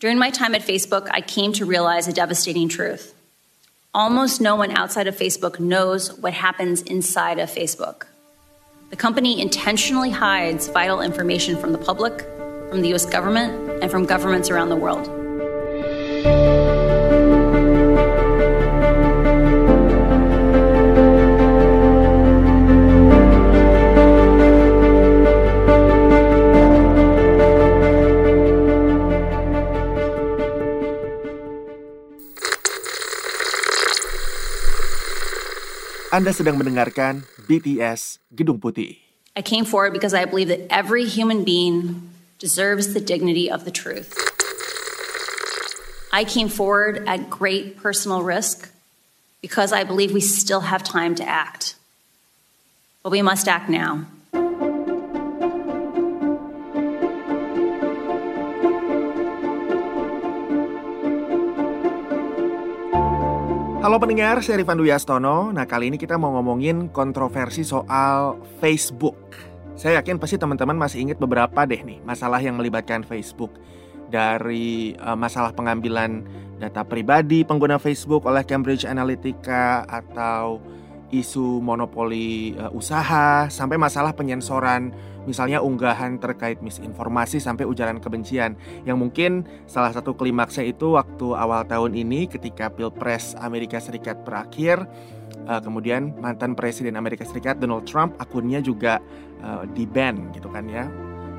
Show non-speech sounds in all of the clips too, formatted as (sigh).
During my time at Facebook, I came to realize a devastating truth. Almost no one outside of Facebook knows what happens inside of Facebook. The company intentionally hides vital information from the public, from the US government, and from governments around the world. Anda sedang mendengarkan BTS Gedung Putih. I came forward because I believe that every human being deserves the dignity of the truth. I came forward at great personal risk because I believe we still have time to act. But we must act now. Halo pendengar, saya Rifan Dwi Astono. Nah kali ini kita mau ngomongin kontroversi soal Facebook. Saya yakin pasti teman-teman masih ingat beberapa deh nih masalah yang melibatkan Facebook. Dari uh, masalah pengambilan data pribadi pengguna Facebook oleh Cambridge Analytica atau isu monopoli uh, usaha sampai masalah penyensoran misalnya unggahan terkait misinformasi sampai ujaran kebencian yang mungkin salah satu klimaksnya itu waktu awal tahun ini ketika Pilpres Amerika Serikat berakhir uh, kemudian mantan presiden Amerika Serikat Donald Trump akunnya juga uh, di ban gitu kan ya.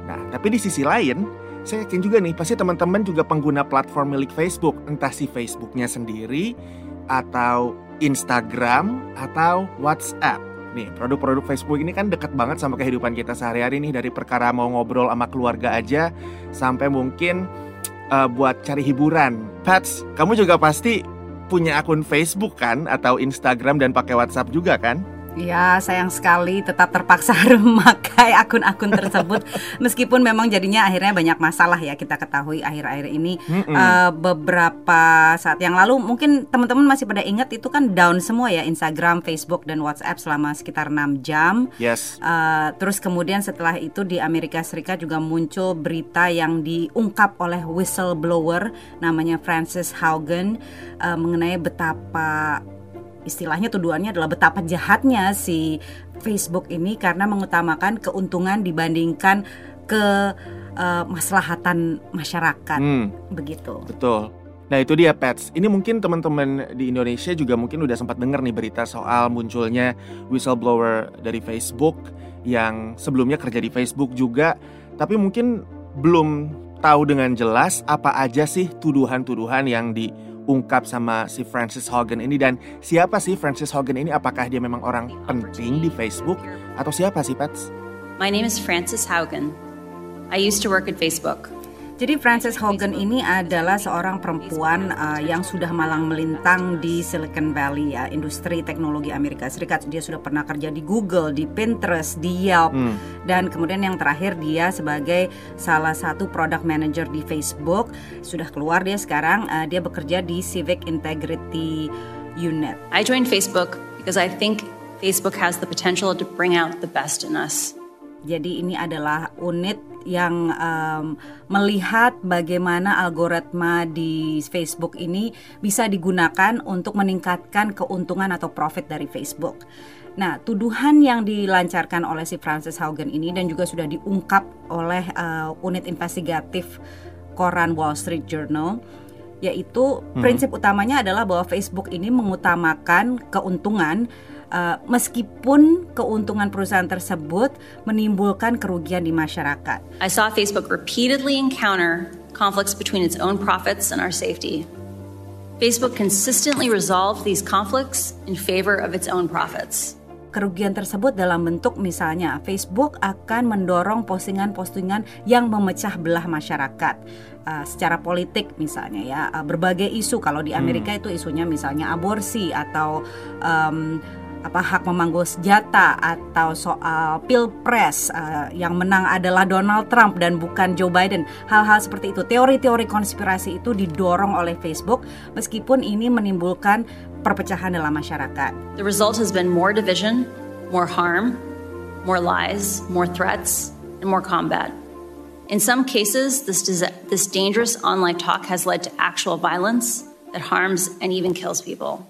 Nah, tapi di sisi lain saya yakin juga nih pasti teman-teman juga pengguna platform milik Facebook, entah si Facebooknya sendiri atau Instagram atau WhatsApp. Nih, produk-produk Facebook ini kan deket banget sama kehidupan kita sehari-hari nih dari perkara mau ngobrol sama keluarga aja sampai mungkin uh, buat cari hiburan. Pats, kamu juga pasti punya akun Facebook kan atau Instagram dan pakai WhatsApp juga kan? Ya, sayang sekali tetap terpaksa (laughs) memakai akun-akun tersebut meskipun memang jadinya akhirnya banyak masalah ya kita ketahui akhir-akhir ini mm -mm. Uh, beberapa saat yang lalu mungkin teman-teman masih pada ingat itu kan down semua ya Instagram, Facebook dan WhatsApp selama sekitar 6 jam. Yes. Uh, terus kemudian setelah itu di Amerika Serikat juga muncul berita yang diungkap oleh whistleblower namanya Francis Haugen uh, mengenai betapa istilahnya tuduhannya adalah betapa jahatnya si Facebook ini karena mengutamakan keuntungan dibandingkan ke uh, maslahatan masyarakat hmm, begitu. Betul. Nah itu dia Pets. Ini mungkin teman-teman di Indonesia juga mungkin udah sempat dengar nih berita soal munculnya whistleblower dari Facebook yang sebelumnya kerja di Facebook juga, tapi mungkin belum tahu dengan jelas apa aja sih tuduhan-tuduhan yang di diungkap sama si Francis Hogan ini dan siapa sih Francis Hogan ini? Apakah dia memang orang penting di Facebook atau siapa sih Pets? My name is Francis Haugen. I used to work at Facebook. Jadi Frances Hogan ini adalah seorang perempuan uh, yang sudah malang melintang di Silicon Valley ya, industri teknologi Amerika Serikat. Dia sudah pernah kerja di Google, di Pinterest, di Yelp, hmm. dan kemudian yang terakhir dia sebagai salah satu product manager di Facebook. Sudah keluar dia sekarang, uh, dia bekerja di Civic Integrity Unit. I joined Facebook because I think Facebook has the potential to bring out the best in us. Jadi ini adalah unit yang um, melihat bagaimana algoritma di Facebook ini bisa digunakan untuk meningkatkan keuntungan atau profit dari Facebook. Nah, tuduhan yang dilancarkan oleh si Francis Haugen ini dan juga sudah diungkap oleh uh, unit investigatif koran Wall Street Journal yaitu hmm. prinsip utamanya adalah bahwa Facebook ini mengutamakan keuntungan uh, meskipun keuntungan perusahaan tersebut menimbulkan kerugian di masyarakat. I saw Facebook repeatedly encounter conflicts between its own profits and our safety. Facebook consistently resolved these conflicts in favor of its own profits. Kerugian tersebut dalam bentuk misalnya Facebook akan mendorong postingan-postingan yang memecah belah masyarakat uh, secara politik misalnya ya uh, berbagai isu kalau di Amerika hmm. itu isunya misalnya aborsi atau um, apa hak memanggul senjata atau soal pilpres uh, yang menang adalah Donald Trump dan bukan Joe Biden hal-hal seperti itu teori-teori konspirasi itu didorong oleh Facebook meskipun ini menimbulkan perpecahan dalam masyarakat. The result has been more division, more harm, more lies, more threats, and more combat. In some cases, this, this dangerous online talk has led to actual violence that harms and even kills people.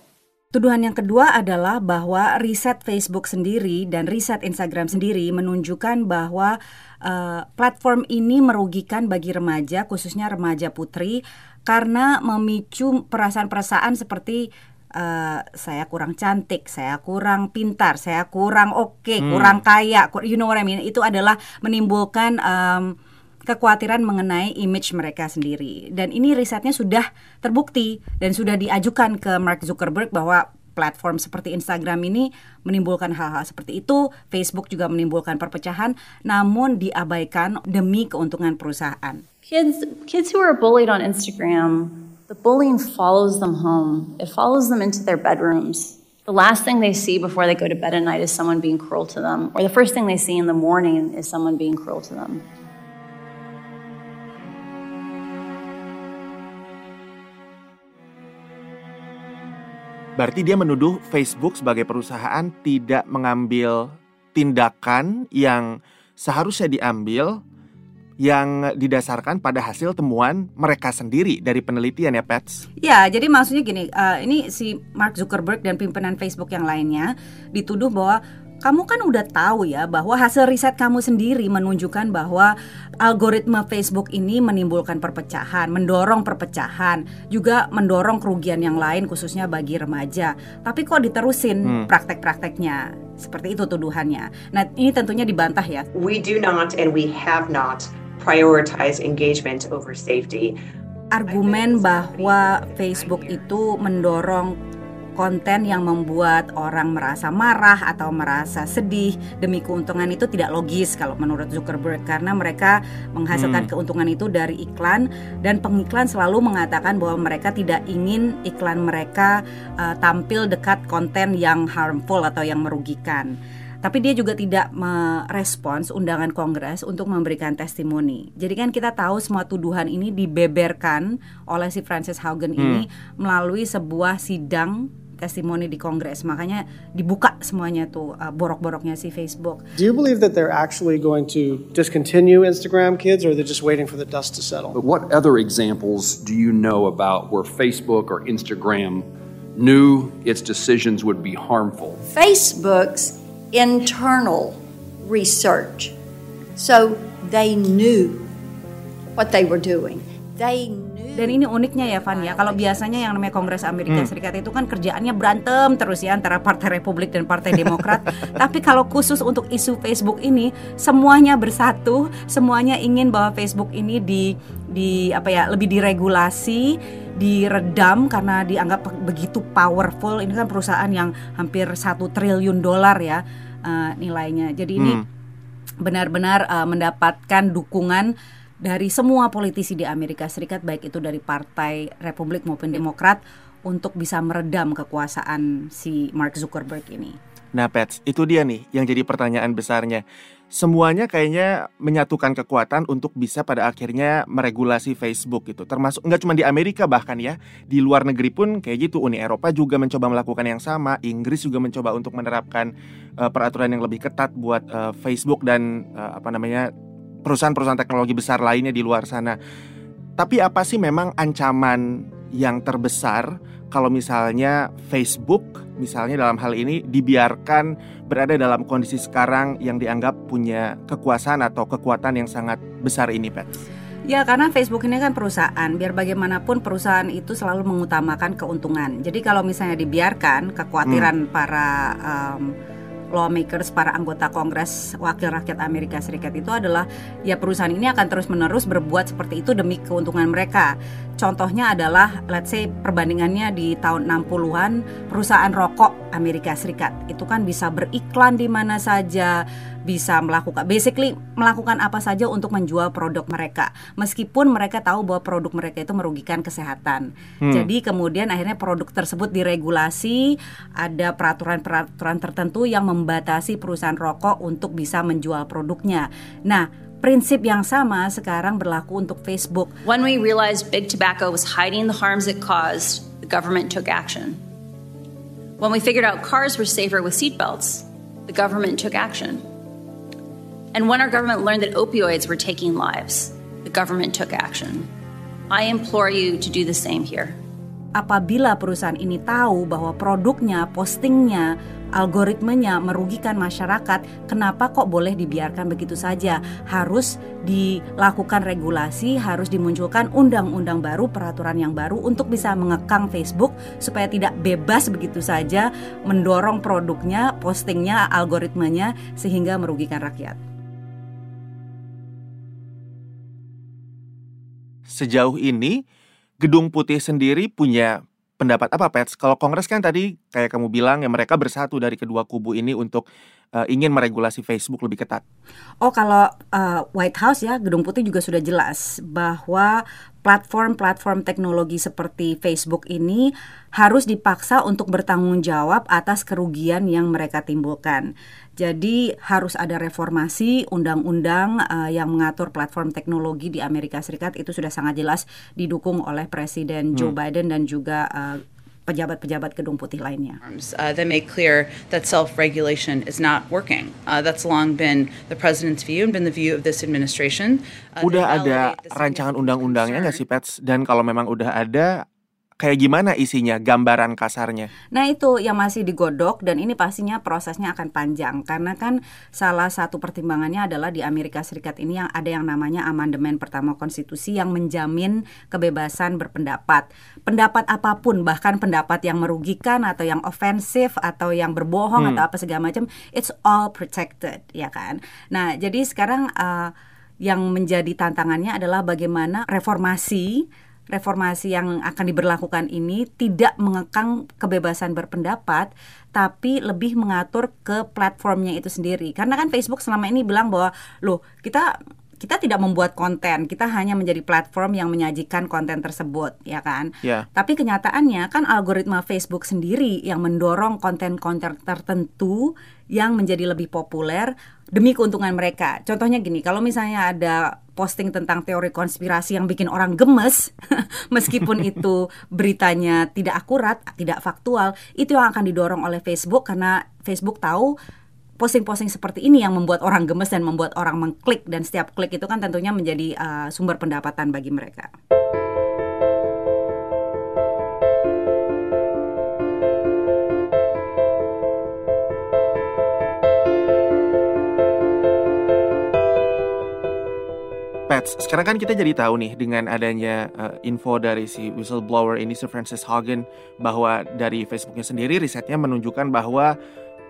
Tuduhan yang kedua adalah bahwa riset Facebook sendiri dan riset Instagram sendiri menunjukkan bahwa uh, platform ini merugikan bagi remaja, khususnya remaja putri, karena memicu perasaan-perasaan seperti uh, saya kurang cantik, saya kurang pintar, saya kurang oke, okay, hmm. kurang kaya, you know what I mean? Itu adalah menimbulkan um, kekhawatiran mengenai image mereka sendiri. Dan ini risetnya sudah terbukti dan sudah diajukan ke Mark Zuckerberg bahwa platform seperti Instagram ini menimbulkan hal-hal seperti itu, Facebook juga menimbulkan perpecahan, namun diabaikan demi keuntungan perusahaan. Kids, kids who are bullied on Instagram, the bullying follows them home. It follows them into their bedrooms. The last thing they see before they go to bed at night is someone being cruel to them, or the first thing they see in the morning is someone being cruel to them. Berarti dia menuduh Facebook sebagai perusahaan tidak mengambil tindakan yang seharusnya diambil yang didasarkan pada hasil temuan mereka sendiri dari penelitian ya Pets. Ya, jadi maksudnya gini, uh, ini si Mark Zuckerberg dan pimpinan Facebook yang lainnya dituduh bahwa kamu kan udah tahu ya bahwa hasil riset kamu sendiri menunjukkan bahwa algoritma Facebook ini menimbulkan perpecahan, mendorong perpecahan, juga mendorong kerugian yang lain khususnya bagi remaja. Tapi kok diterusin hmm. praktek-prakteknya? Seperti itu tuduhannya. Nah, ini tentunya dibantah ya. We do not and we have not prioritize engagement over safety. Argumen bahwa Facebook itu mendorong konten yang membuat orang merasa marah atau merasa sedih demi keuntungan itu tidak logis kalau menurut Zuckerberg karena mereka menghasilkan hmm. keuntungan itu dari iklan dan pengiklan selalu mengatakan bahwa mereka tidak ingin iklan mereka uh, tampil dekat konten yang harmful atau yang merugikan tapi dia juga tidak merespons undangan kongres untuk memberikan testimoni. Jadi kan kita tahu semua tuduhan ini dibeberkan oleh si Francis Haugen hmm. ini melalui sebuah sidang testimoni di Kongres. Makanya dibuka semuanya tuh uh, borok-boroknya si Facebook. Do you believe that they're actually going to discontinue Instagram kids or they're just waiting for the dust to settle? But what other examples do you know about where Facebook or Instagram knew its decisions would be harmful? Facebook's internal research. So they knew what they were doing. They Dan ini uniknya ya Van ya, kalau biasanya yang namanya Kongres Amerika hmm. Serikat itu kan kerjaannya berantem terus ya antara Partai Republik dan Partai Demokrat. (laughs) Tapi kalau khusus untuk isu Facebook ini semuanya bersatu, semuanya ingin bahwa Facebook ini di di apa ya lebih diregulasi, diredam karena dianggap begitu powerful. Ini kan perusahaan yang hampir satu triliun dolar ya uh, nilainya. Jadi ini hmm. benar-benar uh, mendapatkan dukungan dari semua politisi di Amerika Serikat baik itu dari partai Republik maupun Demokrat untuk bisa meredam kekuasaan si Mark Zuckerberg ini. Nah, Pets, itu dia nih yang jadi pertanyaan besarnya. Semuanya kayaknya menyatukan kekuatan untuk bisa pada akhirnya meregulasi Facebook itu. Termasuk nggak cuma di Amerika bahkan ya, di luar negeri pun kayak gitu. Uni Eropa juga mencoba melakukan yang sama. Inggris juga mencoba untuk menerapkan uh, peraturan yang lebih ketat buat uh, Facebook dan uh, apa namanya perusahaan-perusahaan teknologi besar lainnya di luar sana. Tapi apa sih memang ancaman yang terbesar kalau misalnya Facebook misalnya dalam hal ini dibiarkan berada dalam kondisi sekarang yang dianggap punya kekuasaan atau kekuatan yang sangat besar ini, Pat? Ya karena Facebook ini kan perusahaan, biar bagaimanapun perusahaan itu selalu mengutamakan keuntungan. Jadi kalau misalnya dibiarkan, kekhawatiran hmm. para um, lawmakers, para anggota Kongres Wakil Rakyat Amerika Serikat itu adalah ya perusahaan ini akan terus-menerus berbuat seperti itu demi keuntungan mereka. Contohnya adalah let's say perbandingannya di tahun 60-an perusahaan rokok Amerika Serikat itu kan bisa beriklan di mana saja, bisa melakukan basically melakukan apa saja untuk menjual produk mereka meskipun mereka tahu bahwa produk mereka itu merugikan kesehatan. Hmm. Jadi kemudian akhirnya produk tersebut diregulasi, ada peraturan-peraturan tertentu yang membatasi perusahaan rokok untuk bisa menjual produknya. Nah, Prinsip yang sama sekarang berlaku untuk Facebook. When we realized big tobacco was hiding the harms it caused, the government took action. When we figured out cars were safer with seatbelts, the government took action. And when our government learned that opioids were taking lives, the government took action. I implore you to do the same here. Apabila perusahaan ini tahu bahwa produknya, postingnya, algoritmenya merugikan masyarakat, kenapa kok boleh dibiarkan begitu saja? Harus dilakukan regulasi, harus dimunculkan undang-undang baru, peraturan yang baru untuk bisa mengekang Facebook supaya tidak bebas begitu saja mendorong produknya, postingnya, algoritmenya sehingga merugikan rakyat. Sejauh ini Gedung Putih sendiri punya pendapat apa Pets? Kalau Kongres kan tadi kayak kamu bilang ya mereka bersatu dari kedua kubu ini untuk uh, ingin meregulasi Facebook lebih ketat. Oh kalau uh, White House ya Gedung Putih juga sudah jelas bahwa platform-platform teknologi seperti Facebook ini harus dipaksa untuk bertanggung jawab atas kerugian yang mereka timbulkan. Jadi harus ada reformasi undang-undang uh, yang mengatur platform teknologi di Amerika Serikat itu sudah sangat jelas didukung oleh Presiden Joe hmm. Biden dan juga uh, pejabat-pejabat gedung putih lainnya. Uh, they make clear that self-regulation is not working. Uh, that's long been the president's view and been the view of this administration. Uh, udah ada rancangan undang-undangnya nggak sih, Pets? Dan kalau memang udah ada, kayak gimana isinya, gambaran kasarnya? Nah itu yang masih digodok dan ini pastinya prosesnya akan panjang karena kan salah satu pertimbangannya adalah di Amerika Serikat ini yang ada yang namanya amandemen pertama konstitusi yang menjamin kebebasan berpendapat. Pendapat apa pun bahkan pendapat yang merugikan atau yang ofensif atau yang berbohong hmm. atau apa segala macam, it's all protected ya kan. Nah jadi sekarang uh, yang menjadi tantangannya adalah bagaimana reformasi reformasi yang akan diberlakukan ini tidak mengekang kebebasan berpendapat tapi lebih mengatur ke platformnya itu sendiri karena kan Facebook selama ini bilang bahwa loh kita kita tidak membuat konten, kita hanya menjadi platform yang menyajikan konten tersebut, ya kan? Yeah. Tapi kenyataannya kan algoritma Facebook sendiri yang mendorong konten-konten tertentu yang menjadi lebih populer demi keuntungan mereka. Contohnya gini, kalau misalnya ada posting tentang teori konspirasi yang bikin orang gemes, (laughs) meskipun itu beritanya tidak akurat, tidak faktual, itu yang akan didorong oleh Facebook karena Facebook tahu posting-posting seperti ini yang membuat orang gemes dan membuat orang mengklik dan setiap klik itu kan tentunya menjadi uh, sumber pendapatan bagi mereka. Sekarang kan kita jadi tahu nih dengan adanya uh, info dari si whistleblower ini Sir Francis Hogan bahwa dari Facebooknya sendiri risetnya menunjukkan bahwa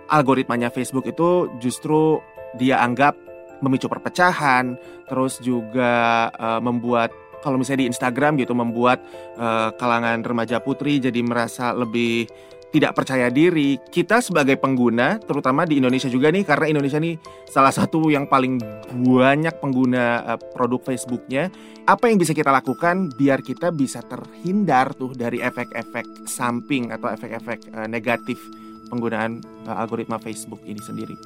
algoritmanya Facebook itu justru dia anggap memicu perpecahan, terus juga uh, membuat kalau misalnya di Instagram gitu membuat uh, kalangan remaja putri jadi merasa lebih tidak percaya diri. Kita sebagai pengguna, terutama di Indonesia juga nih, karena Indonesia nih salah satu yang paling banyak pengguna uh, produk Facebooknya. Apa yang bisa kita lakukan biar kita bisa terhindar tuh dari efek-efek samping atau efek-efek uh, negatif penggunaan uh, algoritma Facebook ini sendiri.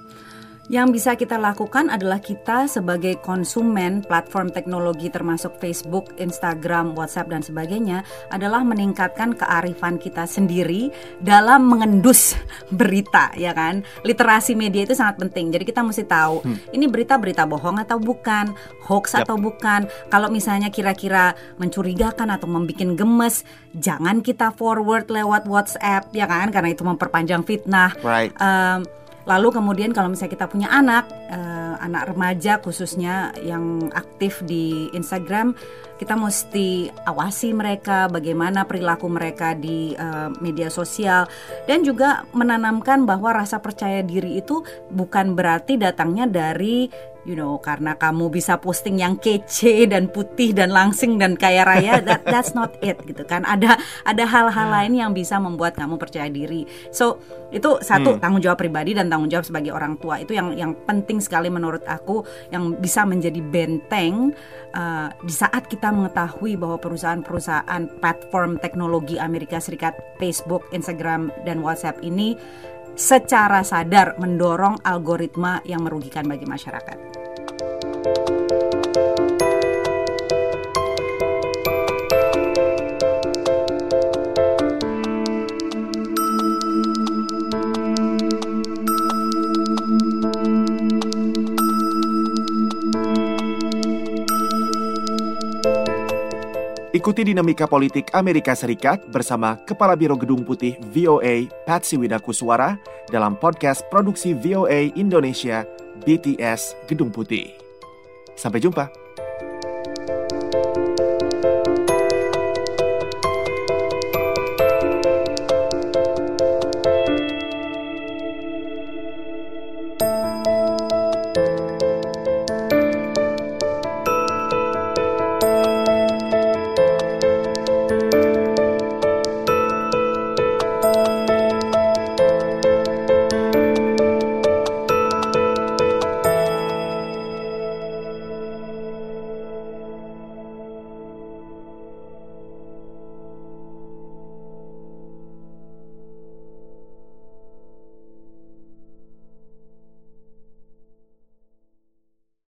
Yang bisa kita lakukan adalah kita sebagai konsumen platform teknologi termasuk Facebook, Instagram, WhatsApp dan sebagainya adalah meningkatkan kearifan kita sendiri dalam mengendus (laughs) berita ya kan. Literasi media itu sangat penting. Jadi kita mesti tahu hmm. ini berita-berita bohong atau bukan, hoax yep. atau bukan. Kalau misalnya kira-kira mencurigakan atau membuat gemes, jangan kita forward lewat WhatsApp ya kan karena itu memperpanjang fitnah. Right. Um, Lalu kemudian kalau misalnya kita punya anak, uh, anak remaja khususnya yang aktif di Instagram, kita mesti awasi mereka bagaimana perilaku mereka di uh, media sosial dan juga menanamkan bahwa rasa percaya diri itu bukan berarti datangnya dari you know karena kamu bisa posting yang kece dan putih dan langsing dan kaya raya (laughs) that that's not it gitu kan ada ada hal-hal hmm. lain yang bisa membuat kamu percaya diri so itu satu hmm. tanggung jawab pribadi dan tanggung jawab sebagai orang tua itu yang yang penting sekali menurut aku yang bisa menjadi benteng uh, di saat kita mengetahui bahwa perusahaan-perusahaan platform teknologi Amerika Serikat Facebook Instagram dan WhatsApp ini secara sadar mendorong algoritma yang merugikan bagi masyarakat. Ikuti dinamika politik Amerika Serikat bersama Kepala Biro Gedung Putih VOA Patsy Widakuswara dalam podcast produksi VOA Indonesia BTS Gedung Putih. Sampai jumpa.